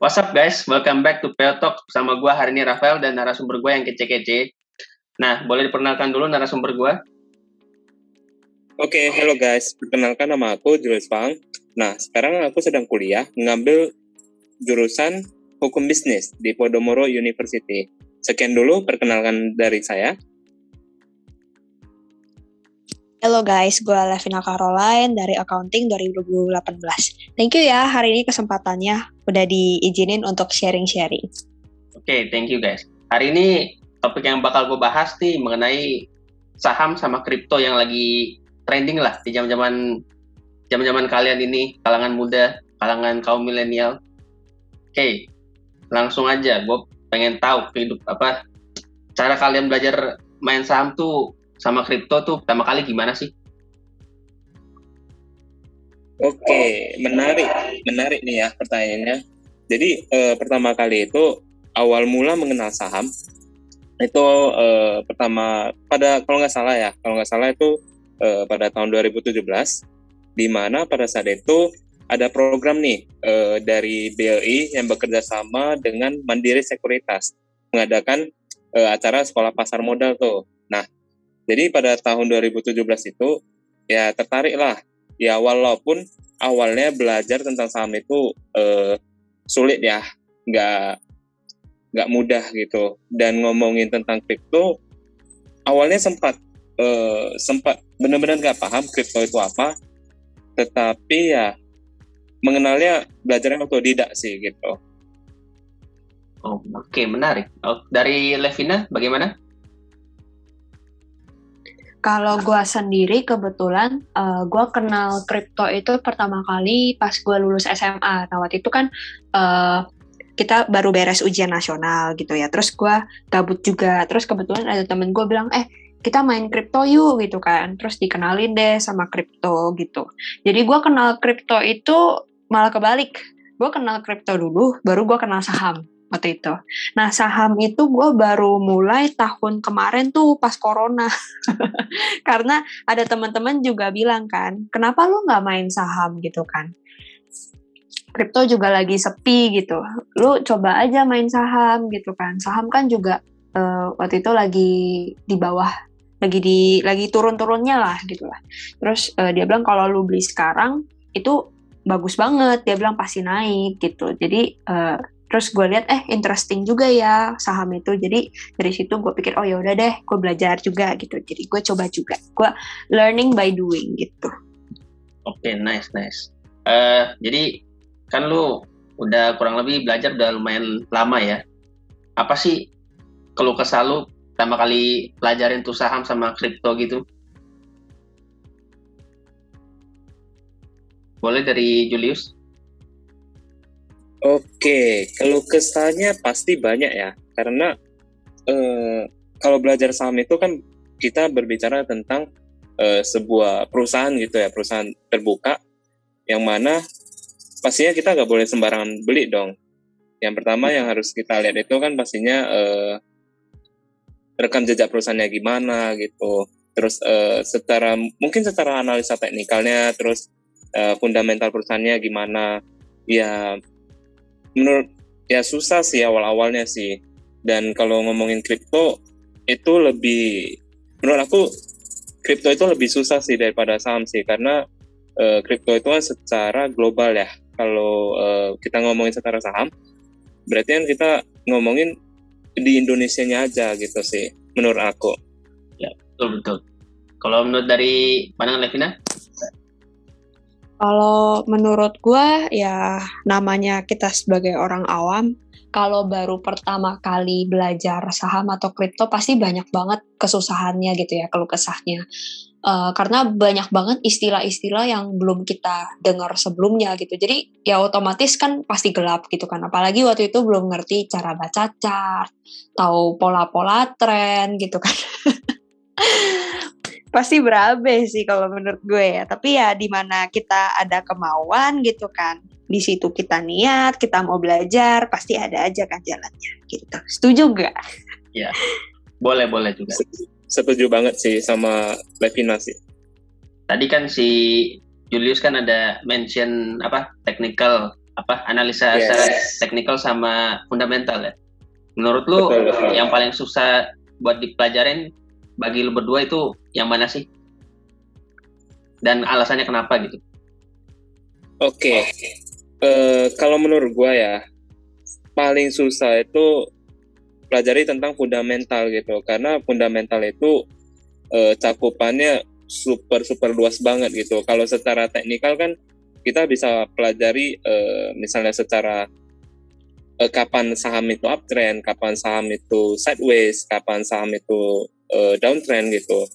What's up guys, welcome back to Peo Talk bersama gue hari ini Rafael dan narasumber gue yang kece-kece. Nah, boleh diperkenalkan dulu narasumber gue? Oke, okay, hello guys. Perkenalkan nama aku Julius Fang. Nah, sekarang aku sedang kuliah mengambil jurusan Hukum Bisnis di Podomoro University. Sekian dulu perkenalkan dari saya. Halo guys, gue Levina Caroline dari Accounting 2018. Thank you ya hari ini kesempatannya udah diizinin untuk sharing-sharing. Oke, okay, thank you guys. Hari ini topik yang bakal gue bahas nih mengenai saham sama kripto yang lagi trending lah di zaman-zaman zaman-zaman kalian ini, kalangan muda, kalangan kaum milenial. Oke, okay, langsung aja. Gue pengen tahu hidup apa cara kalian belajar main saham tuh sama kripto tuh pertama kali gimana sih? Oke, menarik, menarik nih ya pertanyaannya. Jadi eh, pertama kali itu awal mula mengenal saham itu eh, pertama pada kalau nggak salah ya, kalau nggak salah itu eh, pada tahun 2017, di mana pada saat itu ada program nih eh, dari BLI yang bekerja sama dengan Mandiri Sekuritas mengadakan eh, acara sekolah pasar modal tuh. Nah, jadi pada tahun 2017 itu ya tertarik lah. Ya walaupun awalnya belajar tentang saham itu eh, sulit ya, nggak nggak mudah gitu. Dan ngomongin tentang kripto, awalnya sempat eh, sempat benar-benar nggak paham kripto itu apa. Tetapi ya mengenalnya belajarnya otodidak sih gitu. Oh, oke okay, menarik. Oh, dari Levina bagaimana? Kalau gue sendiri kebetulan uh, eh, gue kenal kripto itu pertama kali pas gue lulus SMA. Nah waktu itu kan uh, kita baru beres ujian nasional gitu ya. Terus gue gabut juga. Terus kebetulan ada temen gue bilang, eh kita main kripto yuk gitu kan. Terus dikenalin deh sama kripto gitu. Jadi gue kenal kripto itu malah kebalik. Gue kenal kripto dulu, baru gue kenal saham waktu itu. Nah saham itu gue baru mulai tahun kemarin tuh pas corona, karena ada teman-teman juga bilang kan, kenapa lu nggak main saham gitu kan? Kripto juga lagi sepi gitu, lu coba aja main saham gitu kan. Saham kan juga uh, waktu itu lagi di bawah, lagi di lagi turun-turunnya lah gitu lah. Terus uh, dia bilang kalau lu beli sekarang itu bagus banget, dia bilang pasti naik gitu. Jadi uh, terus gue lihat eh interesting juga ya saham itu. Jadi dari situ gue pikir oh ya udah deh gue belajar juga gitu. Jadi gue coba juga. Gue learning by doing gitu. Oke okay, nice nice. Uh, jadi kan lu udah kurang lebih belajar udah lumayan lama ya. Apa sih kalau kesal lu pertama kali pelajarin tuh saham sama kripto gitu? Boleh dari Julius Oke, kalau kesannya pasti banyak ya, karena eh, kalau belajar saham itu kan kita berbicara tentang eh, sebuah perusahaan gitu ya, perusahaan terbuka, yang mana pastinya kita nggak boleh sembarangan beli dong. Yang pertama yang harus kita lihat itu kan pastinya eh, rekam jejak perusahaannya gimana gitu, terus eh, secara mungkin secara analisa teknikalnya, terus eh, fundamental perusahaannya gimana, ya menurut ya susah sih awal-awalnya sih. Dan kalau ngomongin kripto itu lebih menurut aku kripto itu lebih susah sih daripada saham sih karena uh, kripto itu kan secara global ya. Kalau uh, kita ngomongin secara saham berarti kan kita ngomongin di Indonesia-nya aja gitu sih menurut aku. Ya, betul betul. Kalau menurut dari pandangan Levina? Kalau menurut gue ya namanya kita sebagai orang awam, kalau baru pertama kali belajar saham atau kripto pasti banyak banget kesusahannya gitu ya, kalau kesahnya. Uh, karena banyak banget istilah-istilah yang belum kita dengar sebelumnya gitu. Jadi ya otomatis kan pasti gelap gitu kan. Apalagi waktu itu belum ngerti cara baca chart, tahu pola-pola tren gitu kan. pasti berabe sih kalau menurut gue ya. Tapi ya di mana kita ada kemauan gitu kan. Di situ kita niat, kita mau belajar, pasti ada aja kan jalannya gitu. Setuju gak? Ya, boleh boleh juga. Setuju banget sih sama Levina sih. Tadi kan si Julius kan ada mention apa technical apa analisa Yes. secara teknikal sama fundamental ya. Menurut lu Betul, betul. yang paling susah buat dipelajarin bagi lu berdua itu yang mana sih? Dan alasannya kenapa gitu? Oke, Eh, kalau menurut gua ya paling susah itu pelajari tentang fundamental gitu, karena fundamental itu eh, cakupannya super super luas banget gitu. Kalau secara teknikal kan kita bisa pelajari eh, misalnya secara eh, kapan saham itu uptrend, kapan saham itu sideways, kapan saham itu eh, downtrend gitu.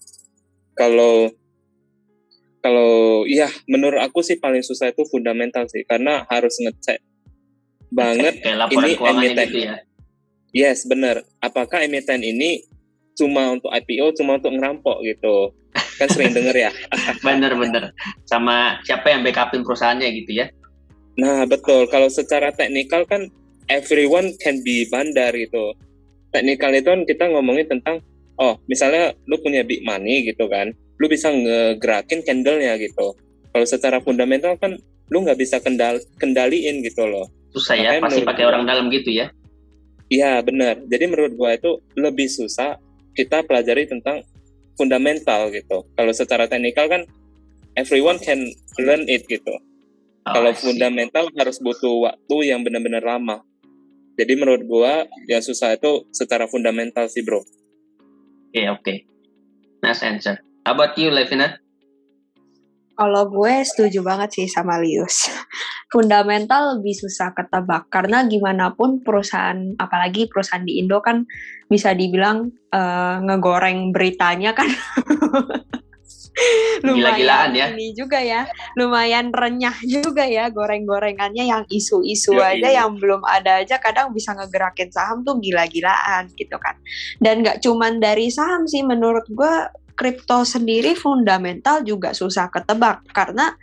Kalau kalau ya menurut aku sih paling susah itu fundamental sih karena harus ngecek banget Kayak ini emiten. gitu ya. yes benar apakah emiten ini cuma untuk IPO cuma untuk ngerampok gitu kan sering denger ya Bener-bener. Sama siapa yang backupin perusahaannya gitu ya. nah betul kalau secara teknikal kan everyone can be bandar gitu teknikal itu kan kita ngomongin tentang oh misalnya lu punya big money gitu kan lu bisa ngegerakin candlenya gitu kalau secara fundamental kan lu nggak bisa kendal kendaliin gitu loh Susah ya, Makanya pasti menurut pakai gua- orang dalam gitu ya. Iya benar. Jadi menurut gua itu lebih susah kita pelajari tentang fundamental gitu. Kalau secara teknikal kan everyone can learn it gitu. Oh, Kalau fundamental harus butuh waktu yang benar-benar lama. Jadi menurut gua yang susah itu secara fundamental sih bro. Oke, oke. Nice answer. How about you, Levina? Kalau gue setuju banget sih sama Lius. Fundamental lebih susah ketebak karena gimana pun perusahaan, apalagi perusahaan di Indo kan bisa dibilang eh, ngegoreng beritanya kan. Gila-gilaan ya. Ini juga ya, lumayan renyah juga ya goreng-gorengannya yang isu-isu Yoi. aja yang belum ada aja kadang bisa ngegerakin saham tuh gila-gilaan gitu kan. Dan nggak cuman dari saham sih menurut gue kripto sendiri fundamental juga susah ketebak karena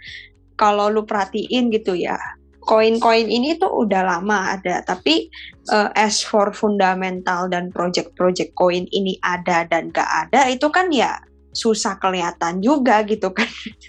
kalau lu perhatiin gitu ya koin-koin ini tuh udah lama ada tapi eh, as for fundamental dan project-project koin ini ada dan gak ada itu kan ya susah kelihatan juga gitu kan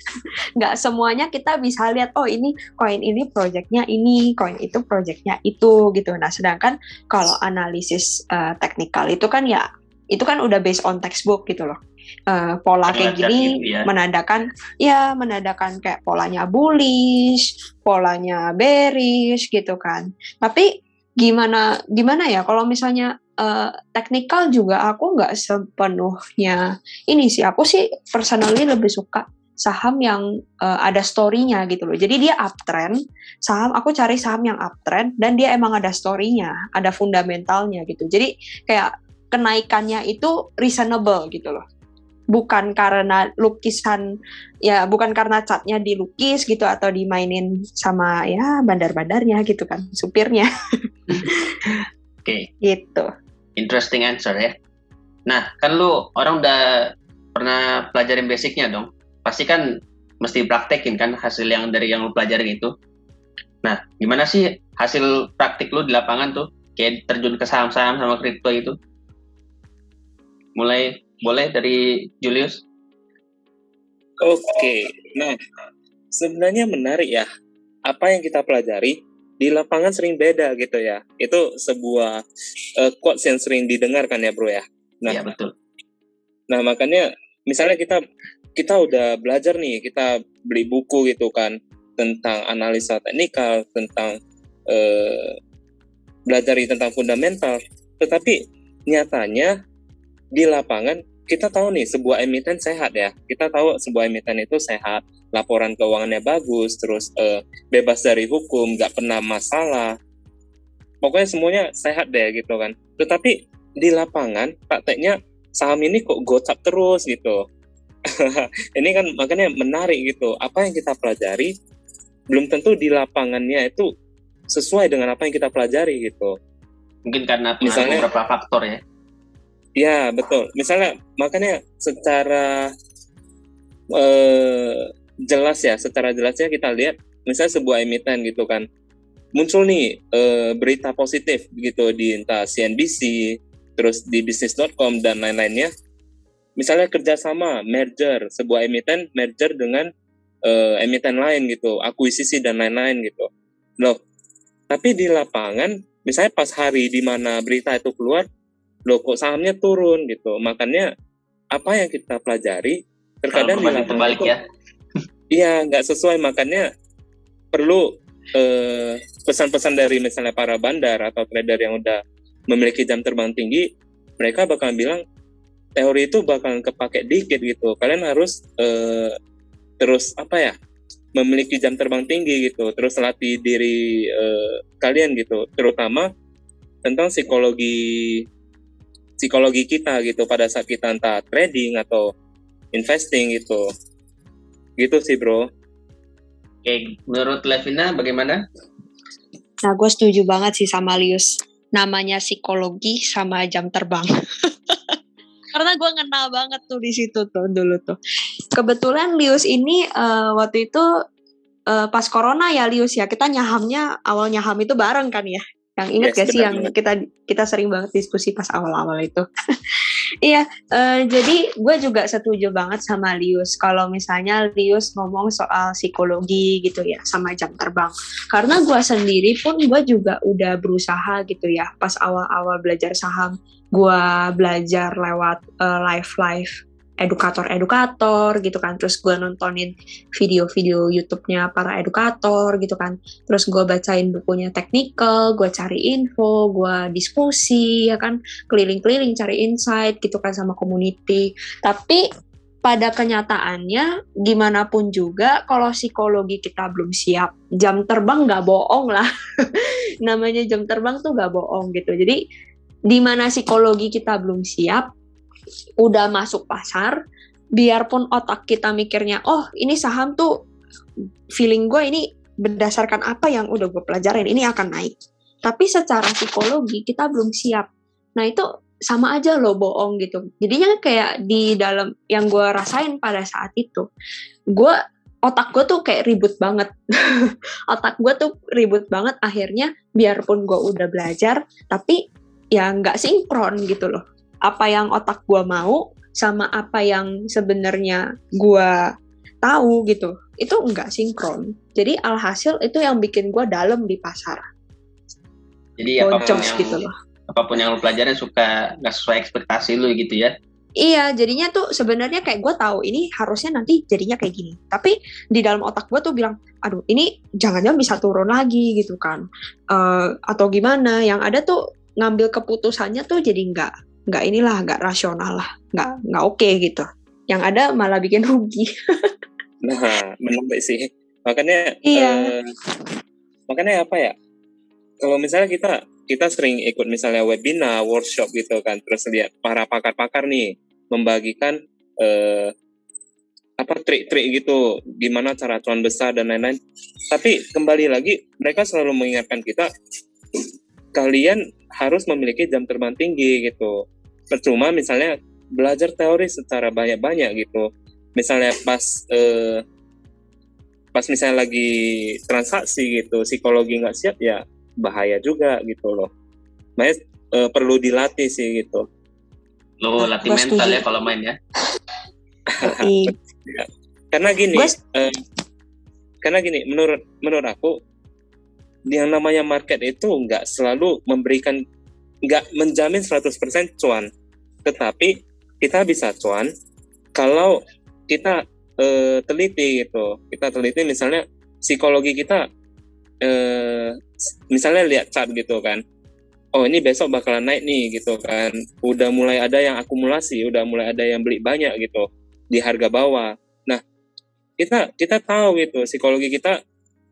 nggak semuanya kita bisa lihat oh ini koin ini projectnya ini koin itu projectnya itu gitu nah sedangkan kalau analisis eh, teknikal itu kan ya itu kan udah based on textbook gitu loh Eh, pola kayak gini gitu ya. menandakan ya menandakan kayak polanya bullish, polanya bearish gitu kan. Tapi gimana gimana ya kalau misalnya eh, teknikal juga aku nggak sepenuhnya ini sih aku sih personally lebih suka saham yang eh, ada story-nya gitu loh. Jadi dia uptrend, saham aku cari saham yang uptrend dan dia emang ada story-nya, ada fundamentalnya gitu. Jadi kayak kenaikannya itu reasonable gitu loh bukan karena lukisan ya bukan karena catnya dilukis gitu atau dimainin sama ya bandar-bandarnya gitu kan supirnya Oke, gitu interesting answer ya. Nah, kan lu orang udah pernah pelajarin basicnya dong. Pasti kan mesti praktekin kan hasil yang dari yang lu pelajarin itu. Nah, gimana sih hasil praktik lu di lapangan tuh? Kayak terjun ke saham-saham sama kripto itu? Mulai boleh dari Julius? Oke, nah sebenarnya menarik ya. Apa yang kita pelajari di lapangan sering beda gitu ya. Itu sebuah eh, quotes yang sering didengarkan ya bro ya. Nah, Iya, betul. Nah makanya misalnya kita kita udah belajar nih, kita beli buku gitu kan tentang analisa teknikal, tentang eh, belajar tentang fundamental. Tetapi nyatanya di lapangan kita tahu nih sebuah emiten sehat ya. Kita tahu sebuah emiten itu sehat, laporan keuangannya bagus, terus eh, bebas dari hukum, nggak pernah masalah. Pokoknya semuanya sehat deh gitu kan. Tetapi di lapangan prakteknya saham ini kok gocap terus gitu. ini kan makanya menarik gitu. Apa yang kita pelajari belum tentu di lapangannya itu sesuai dengan apa yang kita pelajari gitu. Mungkin karena Misalnya- beberapa faktor ya. Ya betul. Misalnya makanya secara eh, jelas ya, secara jelasnya kita lihat misalnya sebuah emiten gitu kan muncul nih eh, berita positif gitu di entah CNBC, terus di bisnis.com dan lain-lainnya. Misalnya kerjasama, merger, sebuah emiten merger dengan eh, emiten lain gitu, akuisisi dan lain-lain gitu. Loh, Tapi di lapangan, misalnya pas hari di mana berita itu keluar, loh kok sahamnya turun gitu. Makanya apa yang kita pelajari terkadang di lapangan terbalik ya. Iya, nggak sesuai makanya perlu eh, pesan-pesan dari misalnya para bandar atau trader yang udah memiliki jam terbang tinggi, mereka bakal bilang teori itu bakal kepake dikit gitu. Kalian harus eh, terus apa ya memiliki jam terbang tinggi gitu, terus latih diri eh, kalian gitu, terutama tentang psikologi psikologi kita gitu pada saat kita entah trading atau investing gitu Gitu sih bro. Oke, menurut Levina bagaimana? Nah, gue setuju banget sih sama Lius. Namanya psikologi sama jam terbang. Karena gue kenal banget tuh di situ tuh dulu tuh. Kebetulan Lius ini uh, waktu itu uh, pas corona ya Lius ya kita nyahamnya awal nyaham itu bareng kan ya. Yang inget yes, gak sih yang kita kita sering banget diskusi pas awal-awal itu. iya, uh, jadi gue juga setuju banget sama Lius kalau misalnya Lius ngomong soal psikologi gitu ya sama jam terbang. Karena gue sendiri pun gue juga udah berusaha gitu ya pas awal-awal belajar saham, gue belajar lewat uh, live live edukator-edukator gitu kan. Terus gue nontonin video-video YouTube-nya para edukator gitu kan. Terus gue bacain bukunya technical gue cari info gue diskusi ya kan. Keliling-keliling cari insight gitu kan sama community. Tapi pada kenyataannya gimana pun juga kalau psikologi kita belum siap jam terbang nggak bohong lah. Namanya jam terbang tuh nggak bohong gitu. Jadi di mana psikologi kita belum siap udah masuk pasar, biarpun otak kita mikirnya, oh ini saham tuh feeling gue ini berdasarkan apa yang udah gue pelajarin, ini akan naik. Tapi secara psikologi kita belum siap. Nah itu sama aja loh bohong gitu. Jadinya kayak di dalam yang gue rasain pada saat itu, gue otak gue tuh kayak ribut banget. otak gue tuh ribut banget. Akhirnya biarpun gue udah belajar, tapi ya nggak sinkron gitu loh apa yang otak gue mau sama apa yang sebenarnya gue tahu gitu itu enggak sinkron jadi alhasil itu yang bikin gue dalam di pasar jadi apa pun yang, gitu loh. apa pun yang lo pelajarin suka nggak sesuai ekspektasi lu gitu ya Iya, jadinya tuh sebenarnya kayak gue tahu ini harusnya nanti jadinya kayak gini. Tapi di dalam otak gue tuh bilang, aduh ini jangan-jangan bisa turun lagi gitu kan, uh, atau gimana? Yang ada tuh ngambil keputusannya tuh jadi nggak nggak inilah nggak rasional lah nggak nggak oke okay, gitu. Yang ada malah bikin rugi. Nah menarik sih. Makanya iya. uh, makanya apa ya kalau misalnya kita kita sering ikut misalnya webinar workshop gitu kan terus lihat para pakar-pakar nih membagikan uh, apa trik-trik gitu gimana cara cuan besar dan lain-lain. Tapi kembali lagi mereka selalu mengingatkan kita kalian harus memiliki jam terbang tinggi gitu. Percuma misalnya belajar teori secara banyak-banyak gitu. Misalnya pas eh, pas misalnya lagi transaksi gitu, psikologi nggak siap ya bahaya juga gitu loh. Makanya eh, perlu dilatih sih gitu. Lo latih mental ya kalau main ya. ya. Karena gini, eh, karena gini, menurut menurut aku yang namanya market itu nggak selalu memberikan nggak menjamin 100% cuan. Tetapi kita bisa cuan kalau kita uh, teliti gitu. Kita teliti misalnya psikologi kita uh, misalnya lihat chart gitu kan. Oh ini besok bakalan naik nih gitu kan. Udah mulai ada yang akumulasi udah mulai ada yang beli banyak gitu di harga bawah. Nah kita kita tahu gitu psikologi kita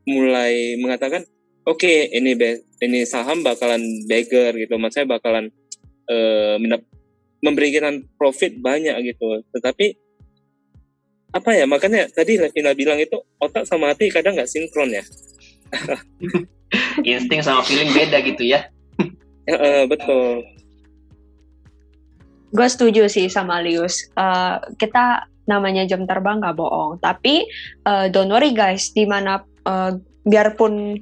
mulai mengatakan oke okay, ini ini saham bakalan beggar gitu. Maksudnya bakalan uh, memberikan profit banyak gitu. Tetapi apa ya makanya tadi Levina bilang itu otak sama hati kadang nggak sinkron ya. Insting sama feeling beda gitu ya. Ya uh, betul. Gue setuju sih sama Lius. Uh, kita namanya jam terbang nggak bohong. Tapi uh, don't worry guys di mana uh, biarpun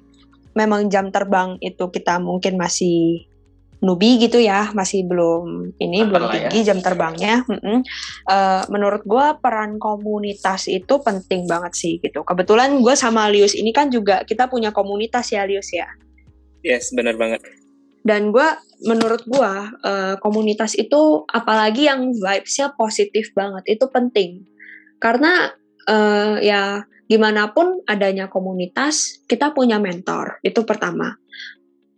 memang jam terbang itu kita mungkin masih nubi gitu ya, masih belum ini belum ya. tinggi ya. jam terbangnya. Uh, menurut gue peran komunitas itu penting banget sih gitu. Kebetulan gue sama Lius ini kan juga kita punya komunitas ya Lius ya. Yes, benar banget. Dan gue, menurut gue, uh, komunitas itu apalagi yang vibes-nya positif banget, itu penting. Karena uh, ya gimana pun adanya komunitas, kita punya mentor, itu pertama.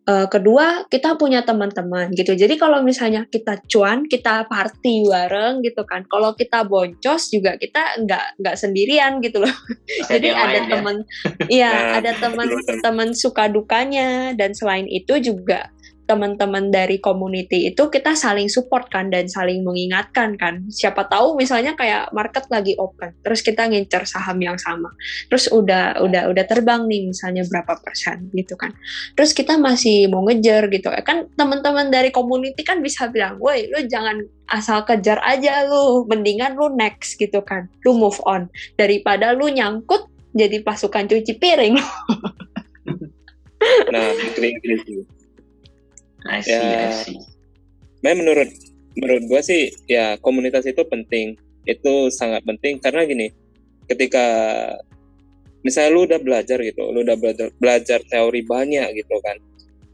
Uh, kedua, kita punya teman-teman gitu. Jadi kalau misalnya kita cuan, kita party bareng gitu kan. Kalau kita boncos juga kita nggak nggak sendirian gitu loh. Jadi ada ya. teman, iya nah, ada teman-teman suka dukanya dan selain itu juga teman-teman dari community itu kita saling support kan dan saling mengingatkan kan. Siapa tahu misalnya kayak market lagi open, terus kita ngincer saham yang sama. Terus udah udah udah terbang nih misalnya berapa persen gitu kan. Terus kita masih mau ngejar gitu. Kan teman-teman dari community kan bisa bilang, "Woi, lu jangan asal kejar aja lu, mendingan lu next gitu kan. Lu move on daripada lu nyangkut jadi pasukan cuci piring." nah, agree, I see, ya, I see. menurut menurut gue sih ya komunitas itu penting, itu sangat penting karena gini, ketika misalnya lu udah belajar gitu, lu udah belajar, belajar teori banyak gitu kan,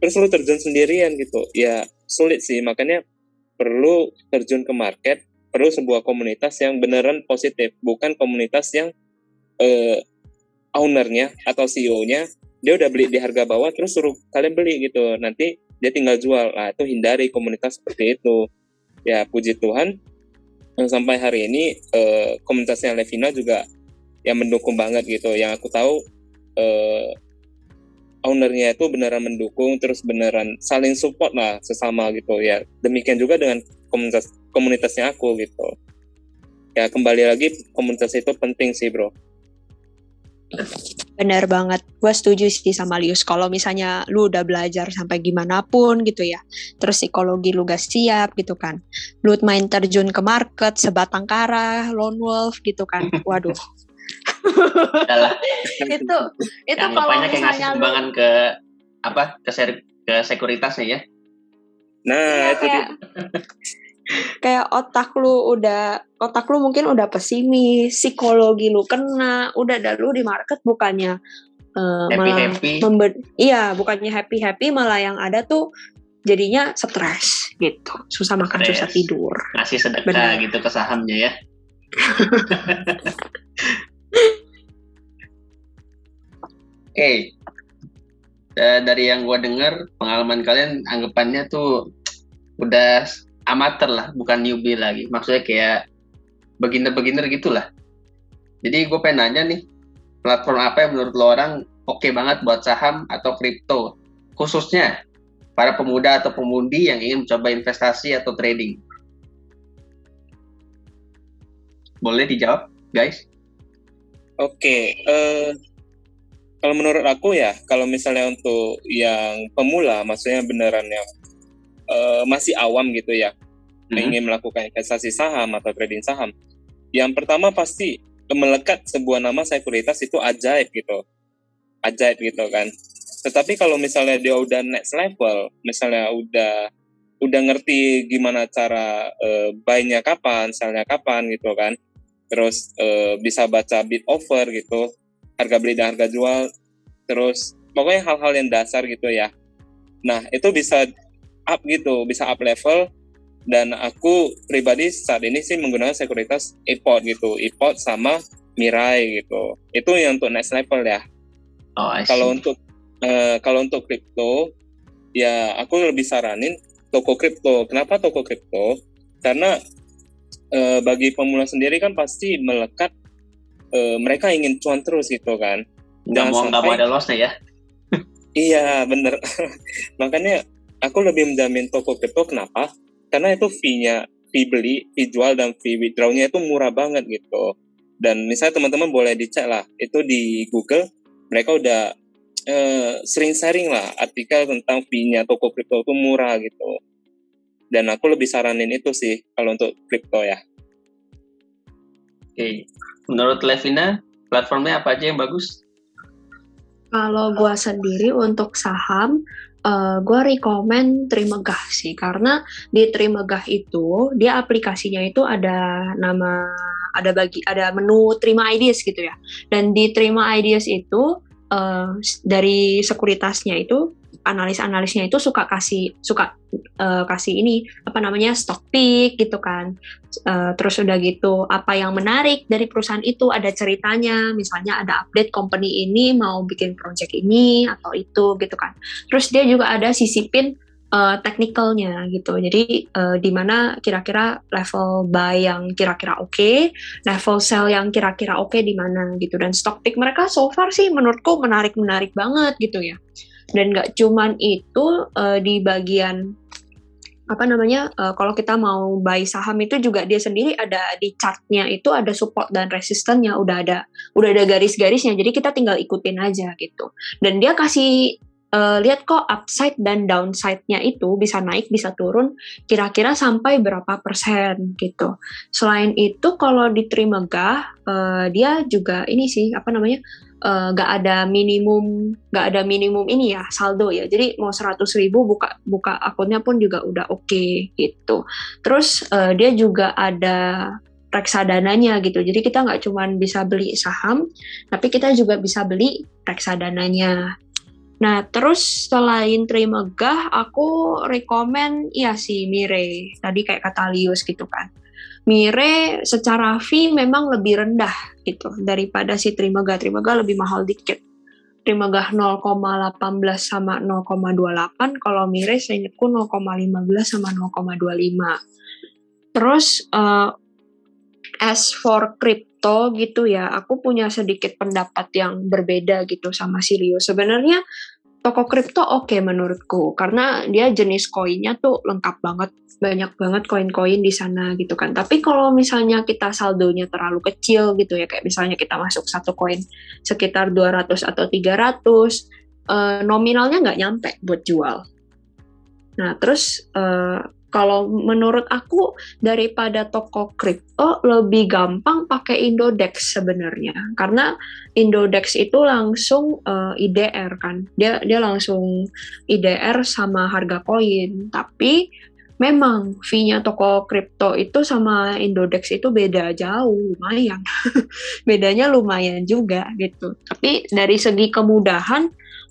terus lu terjun sendirian gitu, ya sulit sih. Makanya perlu terjun ke market, perlu sebuah komunitas yang beneran positif, bukan komunitas yang uh, ownernya atau CEO-nya dia udah beli di harga bawah terus suruh kalian beli gitu. Nanti dia tinggal jual. Nah itu hindari komunitas seperti itu. Ya puji Tuhan sampai hari ini eh, komunitasnya Levina juga yang mendukung banget gitu. Yang aku tahu eh, ownernya itu beneran mendukung terus beneran saling support lah sesama gitu. Ya demikian juga dengan komunitas komunitasnya aku gitu. Ya kembali lagi komunitas itu penting sih bro Bener banget, gue setuju sih sama Lius. Kalau misalnya lu udah belajar sampai gimana pun gitu ya, terus psikologi lu gak siap gitu kan, lu main terjun ke market, sebatang kara, lone wolf gitu kan, waduh. itu itu kalau misalnya lu ke apa ke, ke sekuritasnya ya. Nah, ya, itu kayak, kayak otak lu udah otak lu mungkin udah pesimis, psikologi lu kena, udah ada lu di market bukannya uh, happy, malah happy. iya bukannya happy happy malah yang ada tuh jadinya stres gitu, susah makan, stress. susah tidur. Ngasih sedekah Bener. gitu ke sahamnya ya. Oke, okay. dari yang gue dengar pengalaman kalian anggapannya tuh udah amatir lah, bukan newbie lagi. Maksudnya kayak beginner-beginner gitulah. Jadi gue pengen nanya nih, platform apa yang menurut lo orang oke okay banget buat saham atau kripto, khususnya para pemuda atau pemudi yang ingin mencoba investasi atau trading? Boleh dijawab, guys? Oke, okay, uh, eh, kalau menurut aku ya, kalau misalnya untuk yang pemula, maksudnya beneran yang uh, masih awam gitu ya hmm. ingin melakukan investasi saham atau trading saham, yang pertama pasti melekat sebuah nama sekuritas itu ajaib gitu, ajaib gitu kan. Tetapi kalau misalnya dia udah next level, misalnya udah udah ngerti gimana cara uh, buy-nya kapan, sell-nya kapan gitu kan, terus uh, bisa baca bid offer gitu, harga beli dan harga jual, terus pokoknya hal-hal yang dasar gitu ya. Nah itu bisa up gitu, bisa up level. Dan aku pribadi saat ini sih menggunakan sekuritas iPod gitu, iPod sama Mirai gitu. Itu yang untuk next level ya. Oh, kalau untuk uh, kalau untuk kripto, ya aku lebih saranin toko kripto. Kenapa toko kripto? Karena uh, bagi pemula sendiri kan pasti melekat uh, mereka ingin cuan terus gitu kan. Jangan mau nggak mau ada lossnya ya. iya bener. Makanya aku lebih menjamin toko kripto kenapa? Karena itu fee-nya, fee beli, fee jual dan fee withdrawnya itu murah banget gitu. Dan misalnya teman-teman boleh dicek lah, itu di Google mereka udah eh, sering sharing lah artikel tentang fee-nya toko kripto itu murah gitu. Dan aku lebih saranin itu sih kalau untuk kripto ya. Oke, menurut Levina platformnya apa aja yang bagus? Kalau gua sendiri untuk saham, uh, eh, gue rekomend Trimegah sih karena di Trimegah itu dia aplikasinya itu ada nama ada bagi ada menu terima ideas gitu ya. Dan di terima ideas itu uh, dari sekuritasnya itu analis-analisnya itu suka kasih suka uh, kasih ini apa namanya stock pick gitu kan uh, terus udah gitu apa yang menarik dari perusahaan itu ada ceritanya misalnya ada update company ini mau bikin project ini atau itu gitu kan terus dia juga ada sisipin uh, technicalnya gitu. Jadi uh, di mana kira-kira level buy yang kira-kira oke, okay, level sell yang kira-kira oke okay di mana gitu. Dan stock pick mereka so far sih menurutku menarik-menarik banget gitu ya. Dan nggak cuman itu uh, di bagian apa namanya uh, kalau kita mau buy saham itu juga dia sendiri ada di chartnya itu ada support dan resistennya udah ada udah ada garis-garisnya jadi kita tinggal ikutin aja gitu dan dia kasih uh, lihat kok upside dan downside-nya itu bisa naik bisa turun kira-kira sampai berapa persen gitu. Selain itu kalau diterima gah uh, dia juga ini sih apa namanya uh, ada minimum gak ada minimum ini ya saldo ya jadi mau 100 ribu buka buka akunnya pun juga udah oke okay, gitu terus uh, dia juga ada reksadananya gitu jadi kita nggak cuma bisa beli saham tapi kita juga bisa beli reksadananya Nah, terus selain terima gah, aku rekomen ya si Mire. Tadi kayak kata Lius gitu kan. Mire secara fee memang lebih rendah gitu daripada si. Terima gah lebih mahal dikit. Terima gah 0,18 sama 0,28, kalau Mire seingatku 0,15 sama 0,25. Terus uh, as for crypto gitu ya, aku punya sedikit pendapat yang berbeda gitu sama Sirio. Sebenarnya toko kripto oke okay menurutku karena dia jenis koinnya tuh lengkap banget banyak banget koin-koin di sana gitu kan. Tapi kalau misalnya kita saldonya terlalu kecil gitu ya kayak misalnya kita masuk satu koin sekitar 200 atau 300 eh, nominalnya nggak nyampe buat jual. Nah terus eh, kalau menurut aku daripada toko kripto lebih gampang pakai Indodex sebenarnya. Karena Indodex itu langsung uh, eh, IDR kan. Dia dia langsung IDR sama harga koin. Tapi memang fee-nya toko kripto itu sama Indodex itu beda jauh lumayan. Bedanya lumayan juga gitu. Tapi dari segi kemudahan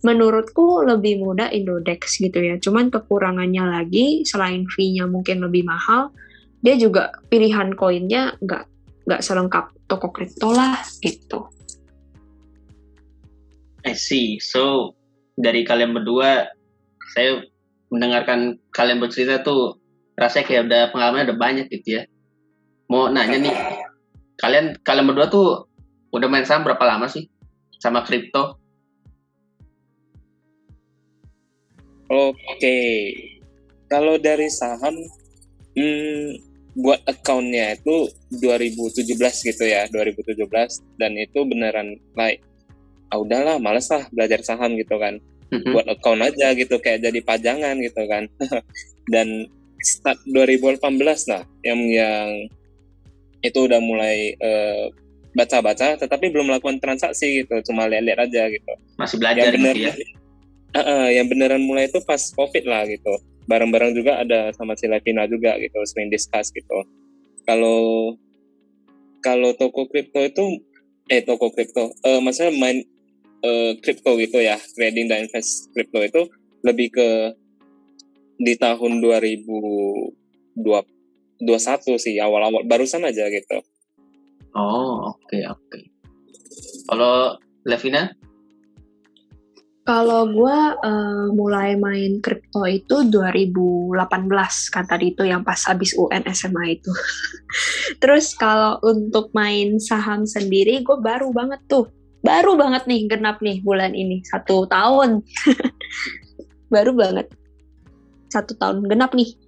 menurutku lebih mudah Indodex gitu ya. Cuman kekurangannya lagi selain fee-nya mungkin lebih mahal, dia juga pilihan koinnya nggak nggak selengkap toko kripto lah gitu. I see. So dari kalian berdua, saya mendengarkan kalian bercerita tuh rasanya kayak udah pengalamannya udah banyak gitu ya. Mau nanya nih, kalian kalian berdua tuh udah main saham berapa lama sih sama kripto? Oke, kalau dari saham, hmm, buat accountnya itu 2017 gitu ya, 2017 dan itu beneran like, ah udahlah, males lah belajar saham gitu kan, mm-hmm. buat account aja gitu kayak jadi pajangan gitu kan, dan start 2018 lah yang yang itu udah mulai uh, baca-baca, tetapi belum melakukan transaksi gitu, cuma lihat-lihat aja gitu. Masih belajar yang bener, gitu ya? Uh, uh, yang beneran mulai itu pas covid lah gitu. Bareng-bareng juga ada sama si Levina juga gitu sering discuss gitu. Kalau kalau toko kripto itu eh toko kripto uh, maksudnya main uh, kripto gitu ya trading dan invest kripto itu lebih ke di tahun 2021 sih awal-awal barusan aja gitu. Oh oke okay, oke. Okay. kalau Levina kalau gue uh, mulai main kripto itu 2018 kan tadi itu yang pas habis UN SMA itu. Terus kalau untuk main saham sendiri gue baru banget tuh, baru banget nih genap nih bulan ini satu tahun, baru banget satu tahun genap nih.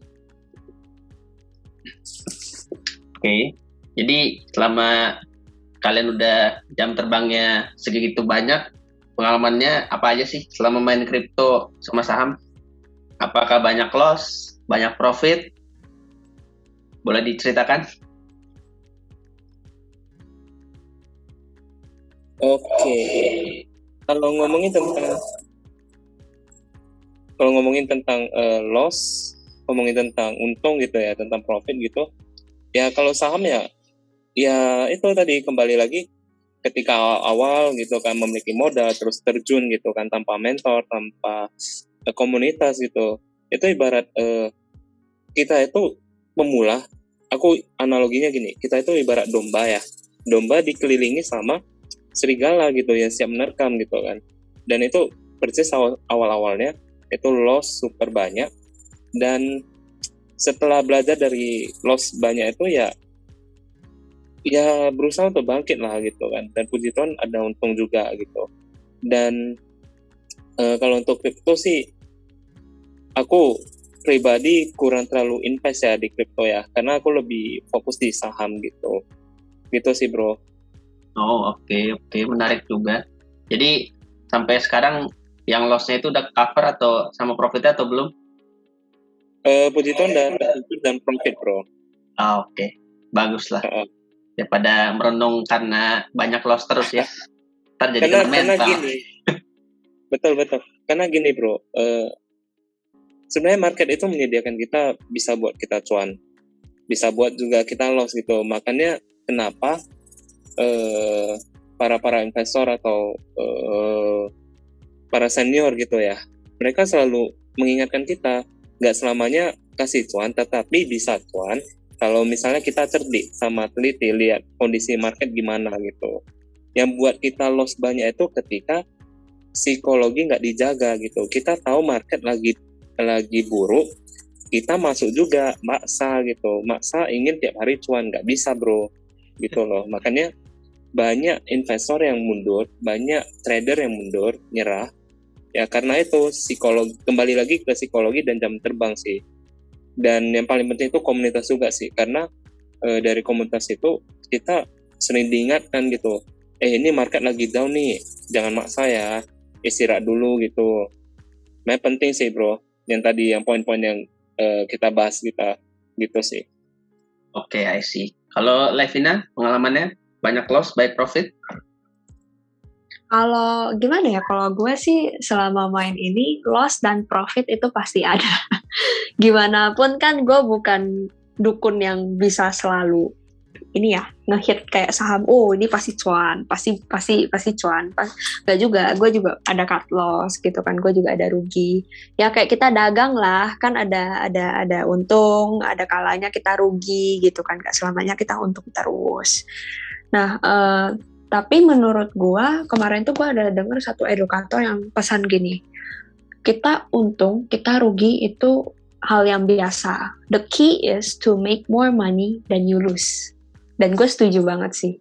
Oke, okay. jadi selama kalian udah jam terbangnya segitu banyak, pengalamannya apa aja sih selama main kripto sama saham? Apakah banyak loss, banyak profit? Boleh diceritakan? Oke, kalau ngomongin tentang kalau ngomongin tentang uh, loss, ngomongin tentang untung gitu ya, tentang profit gitu, ya kalau saham ya, ya itu tadi kembali lagi ketika awal gitu kan memiliki modal terus terjun gitu kan tanpa mentor tanpa uh, komunitas gitu. Itu ibarat uh, kita itu pemula. Aku analoginya gini kita itu ibarat domba ya. Domba dikelilingi sama serigala gitu ya siap menerkam gitu kan. Dan itu persis awal awal awalnya itu loss super banyak. Dan setelah belajar dari loss banyak itu ya ya berusaha untuk bangkit lah gitu kan dan puji Tuhan ada untung juga gitu dan e, kalau untuk crypto sih aku pribadi kurang terlalu invest ya di crypto ya karena aku lebih fokus di saham gitu gitu sih bro oh oke okay, oke okay. menarik juga jadi sampai sekarang yang lossnya itu udah cover atau sama profitnya atau belum Uh, puji Tuhan dan dan profit bro. Ah, Oke, okay. bagus lah. Uh, pada merenung karena banyak loss terus ya. Ntar jadi karena, karena gini. betul betul. Karena gini bro. Uh, sebenarnya market itu menyediakan kita bisa buat kita cuan, bisa buat juga kita loss gitu. Makanya kenapa uh, para para investor atau uh, para senior gitu ya, mereka selalu mengingatkan kita nggak selamanya kasih cuan, tetapi bisa cuan kalau misalnya kita cerdik sama teliti lihat kondisi market gimana gitu. Yang buat kita loss banyak itu ketika psikologi nggak dijaga gitu. Kita tahu market lagi lagi buruk, kita masuk juga maksa gitu. Maksa ingin tiap hari cuan nggak bisa bro, gitu loh. Makanya banyak investor yang mundur, banyak trader yang mundur, nyerah ya karena itu psikologi kembali lagi ke psikologi dan jam terbang sih dan yang paling penting itu komunitas juga sih karena e, dari komunitas itu kita sering diingatkan gitu eh ini market lagi down nih jangan maksa ya istirahat dulu gitu. Nah penting sih bro yang tadi yang poin-poin yang e, kita bahas kita gitu sih. Oke okay, I see. Kalau Levina pengalamannya? Banyak loss baik profit? Kalau gimana ya, kalau gue sih selama main ini loss dan profit itu pasti ada. Gimana pun kan gue bukan dukun yang bisa selalu ini ya ngehit kayak saham oh ini pasti cuan pasti pasti pasti cuan pas gak juga gue juga ada cut loss gitu kan gue juga ada rugi ya kayak kita dagang lah kan ada ada ada untung ada kalanya kita rugi gitu kan gak selamanya kita untung terus nah uh, tapi menurut gua kemarin tuh gua ada denger satu edukator yang pesan gini. Kita untung, kita rugi itu hal yang biasa. The key is to make more money than you lose. Dan gue setuju banget sih.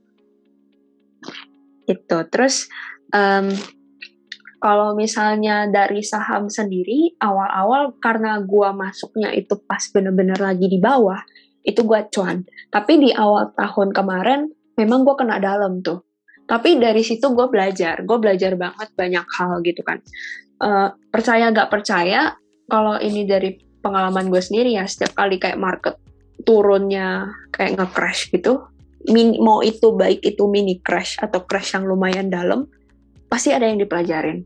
Itu. Terus um, kalau misalnya dari saham sendiri, awal-awal karena gua masuknya itu pas bener-bener lagi di bawah, itu gua cuan. Tapi di awal tahun kemarin, memang gua kena dalam tuh tapi dari situ gue belajar gue belajar banget banyak hal gitu kan uh, percaya gak percaya kalau ini dari pengalaman gue sendiri ya setiap kali kayak market turunnya kayak nge-crash gitu min mau itu baik itu mini crash atau crash yang lumayan dalam pasti ada yang dipelajarin.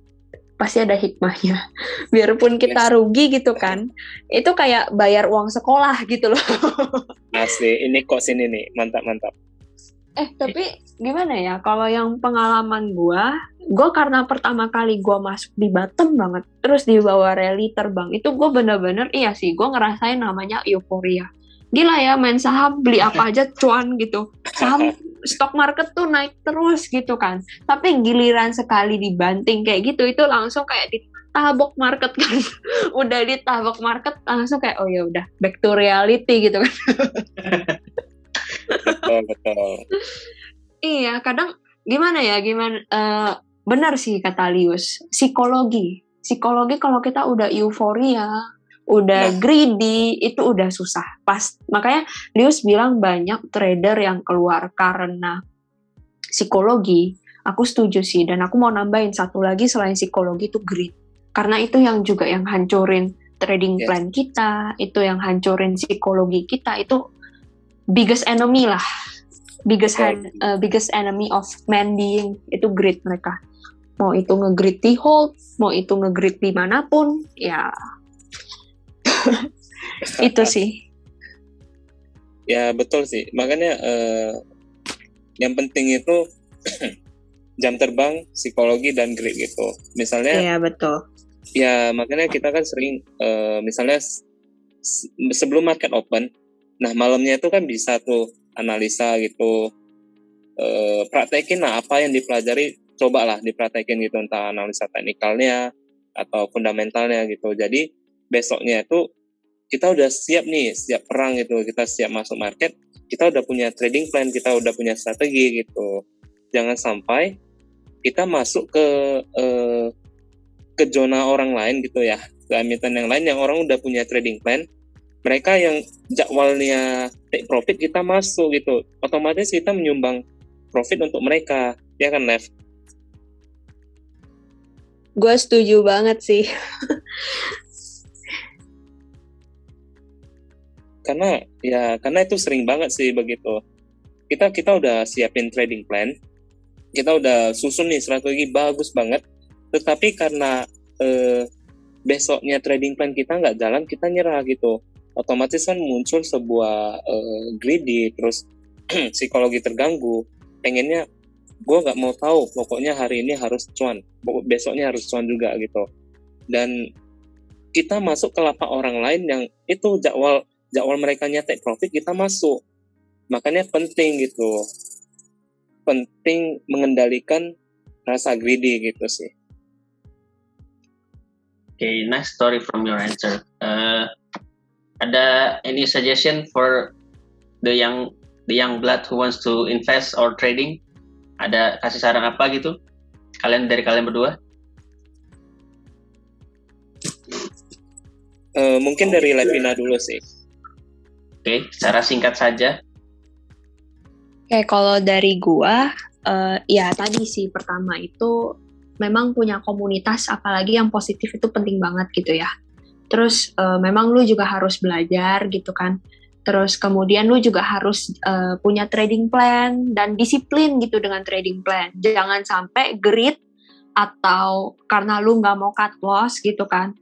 Pasti ada hikmahnya. Biarpun kita yes. rugi gitu kan itu kayak bayar uang sekolah gitu loh. Asli ini kok sini nih mantap mantap. Eh tapi gimana ya kalau yang pengalaman gue, gue karena pertama kali gue masuk di bottom banget, terus di bawah rally terbang, itu gue bener-bener iya sih gue ngerasain namanya euforia. Gila ya main saham beli apa aja cuan gitu. Saham stock market tuh naik terus gitu kan. Tapi giliran sekali dibanting kayak gitu itu langsung kayak ditabok market kan. udah ditabok market langsung kayak oh ya udah back to reality gitu kan. betul betul iya kadang gimana ya gimana uh, benar sih kata Lius psikologi. Psikologi kalau kita udah euforia udah nah. greedy itu udah susah. Pas makanya Lius bilang banyak trader yang keluar karena psikologi. Aku setuju sih dan aku mau nambahin satu lagi selain psikologi itu greed. Karena itu yang juga yang hancurin trading yes. plan kita itu yang hancurin psikologi kita itu biggest enemy lah biggest hand, uh, biggest enemy of man being itu greed mereka. Mau itu ngegrid di hold mau itu ngegrid di mana pun ya. Itu sih. Ya betul sih. Makanya uh, yang penting itu jam terbang psikologi dan grit gitu. Misalnya ya betul. Ya makanya kita kan sering uh, misalnya sebelum market open nah malamnya itu kan bisa tuh analisa gitu. Uh, praktekin lah apa yang dipelajari cobalah dipraktekin gitu entah analisa teknikalnya atau fundamentalnya gitu. Jadi besoknya itu kita udah siap nih siap perang gitu kita siap masuk market kita udah punya trading plan kita udah punya strategi gitu. Jangan sampai kita masuk ke uh, ke zona orang lain gitu ya ke yang lain yang orang udah punya trading plan mereka yang jadwalnya take profit kita masuk gitu. Otomatis kita menyumbang profit untuk mereka. Ya kan Nev gue setuju banget sih. Karena ya karena itu sering banget sih begitu. Kita kita udah siapin trading plan. Kita udah susun nih strategi bagus banget. Tetapi karena eh, besoknya trading plan kita nggak jalan kita nyerah gitu otomatis kan muncul sebuah eh, greedy terus psikologi terganggu. Pengennya gue nggak mau tahu pokoknya hari ini harus cuan. Besoknya harus cuan juga gitu. Dan kita masuk ke lapak orang lain yang itu jadwal jadwal mereka nyetek profit kita masuk. Makanya penting gitu. Penting mengendalikan rasa greedy gitu sih. Okay, nice story from your answer. Uh, ada any suggestion for the young the young blood who wants to invest or trading? Ada kasih saran apa gitu? Kalian dari kalian berdua? Uh, mungkin dari Levina dulu sih. Oke, okay, secara singkat saja. Oke, okay, kalau dari gua, uh, ya tadi sih pertama itu memang punya komunitas apalagi yang positif itu penting banget gitu ya. Terus uh, memang lu juga harus belajar gitu kan. Terus kemudian lu juga harus uh, punya trading plan dan disiplin gitu dengan trading plan. Jangan sampai greed atau karena lu nggak mau cut loss gitu kan.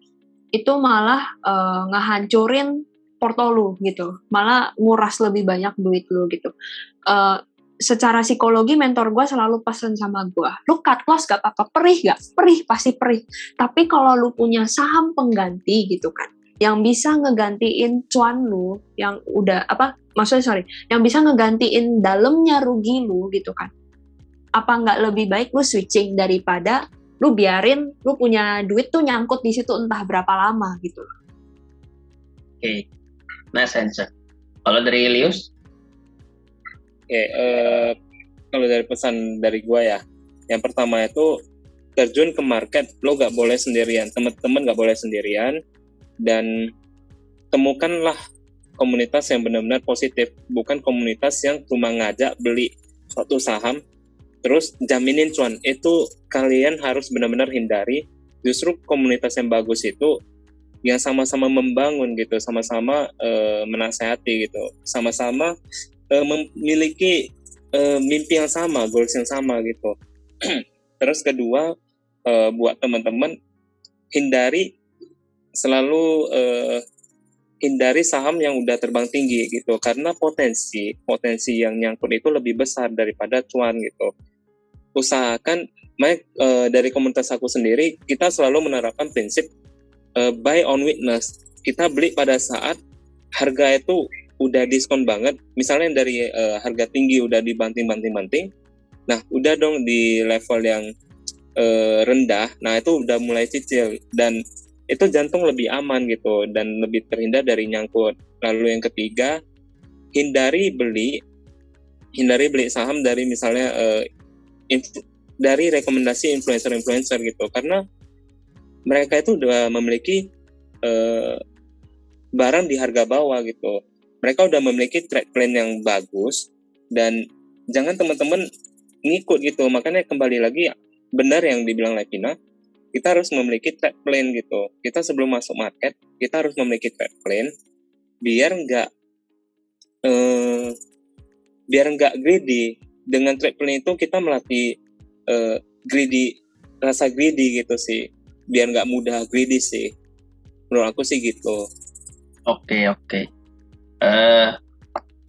Itu malah uh, ngehancurin porto lu gitu. Malah nguras lebih banyak duit lu gitu. Uh, secara psikologi mentor gue selalu pesen sama gue, lu cut loss gak apa-apa, perih gak? Perih, pasti perih. Tapi kalau lu punya saham pengganti gitu kan, yang bisa ngegantiin cuan lu, yang udah apa, maksudnya sorry, yang bisa ngegantiin dalamnya rugi lu gitu kan. Apa nggak lebih baik lu switching daripada lu biarin lu punya duit tuh nyangkut di situ entah berapa lama gitu. Oke, okay. nice answer. Kalau dari Lius? Okay, uh, eh, kalau dari pesan dari gue ya, yang pertama itu terjun ke market lo gak boleh sendirian, teman-teman gak boleh sendirian dan temukanlah komunitas yang benar-benar positif, bukan komunitas yang cuma ngajak beli suatu saham terus jaminin cuan. Itu kalian harus benar-benar hindari. Justru komunitas yang bagus itu yang sama-sama membangun gitu, sama-sama uh, menasehati gitu, sama-sama uh, memiliki uh, mimpi yang sama, goals yang sama gitu. Terus kedua, uh, buat teman-teman hindari selalu uh, hindari saham yang udah terbang tinggi gitu karena potensi potensi yang nyangkut itu lebih besar daripada cuan gitu. Usahakan Mike uh, dari komunitas aku sendiri kita selalu menerapkan prinsip uh, buy on witness. Kita beli pada saat harga itu udah diskon banget, misalnya dari uh, harga tinggi udah dibanting-banting-banting, nah udah dong di level yang uh, rendah, nah itu udah mulai cicil dan itu jantung lebih aman gitu dan lebih terhindar dari nyangkut. Lalu yang ketiga, hindari beli hindari beli saham dari misalnya uh, dari rekomendasi influencer-influencer gitu karena mereka itu udah memiliki uh, barang di harga bawah gitu mereka udah memiliki track plan yang bagus dan jangan teman-teman ngikut gitu. Makanya kembali lagi benar yang dibilang Levina kita harus memiliki track plan gitu. Kita sebelum masuk market kita harus memiliki track plan biar nggak eh, biar nggak greedy. Dengan track plan itu kita melatih eh, greedy rasa greedy gitu sih. Biar nggak mudah greedy sih. Menurut aku sih gitu. Oke okay, oke. okay uh,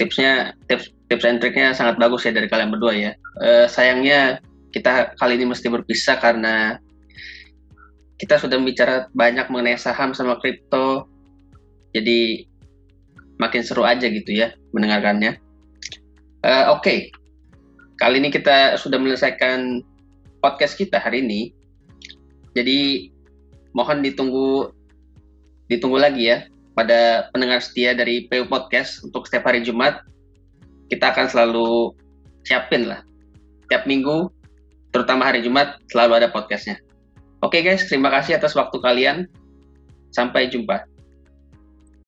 tipsnya tips tips and triknya sangat bagus ya dari kalian berdua ya. Uh, sayangnya kita kali ini mesti berpisah karena kita sudah bicara banyak mengenai saham sama kripto. Jadi makin seru aja gitu ya mendengarkannya. Uh, Oke, okay. kali ini kita sudah menyelesaikan podcast kita hari ini. Jadi mohon ditunggu ditunggu lagi ya pada pendengar setia dari PU Podcast untuk setiap hari Jumat kita akan selalu siapin lah tiap minggu terutama hari Jumat selalu ada podcastnya. Oke guys, terima kasih atas waktu kalian. Sampai jumpa.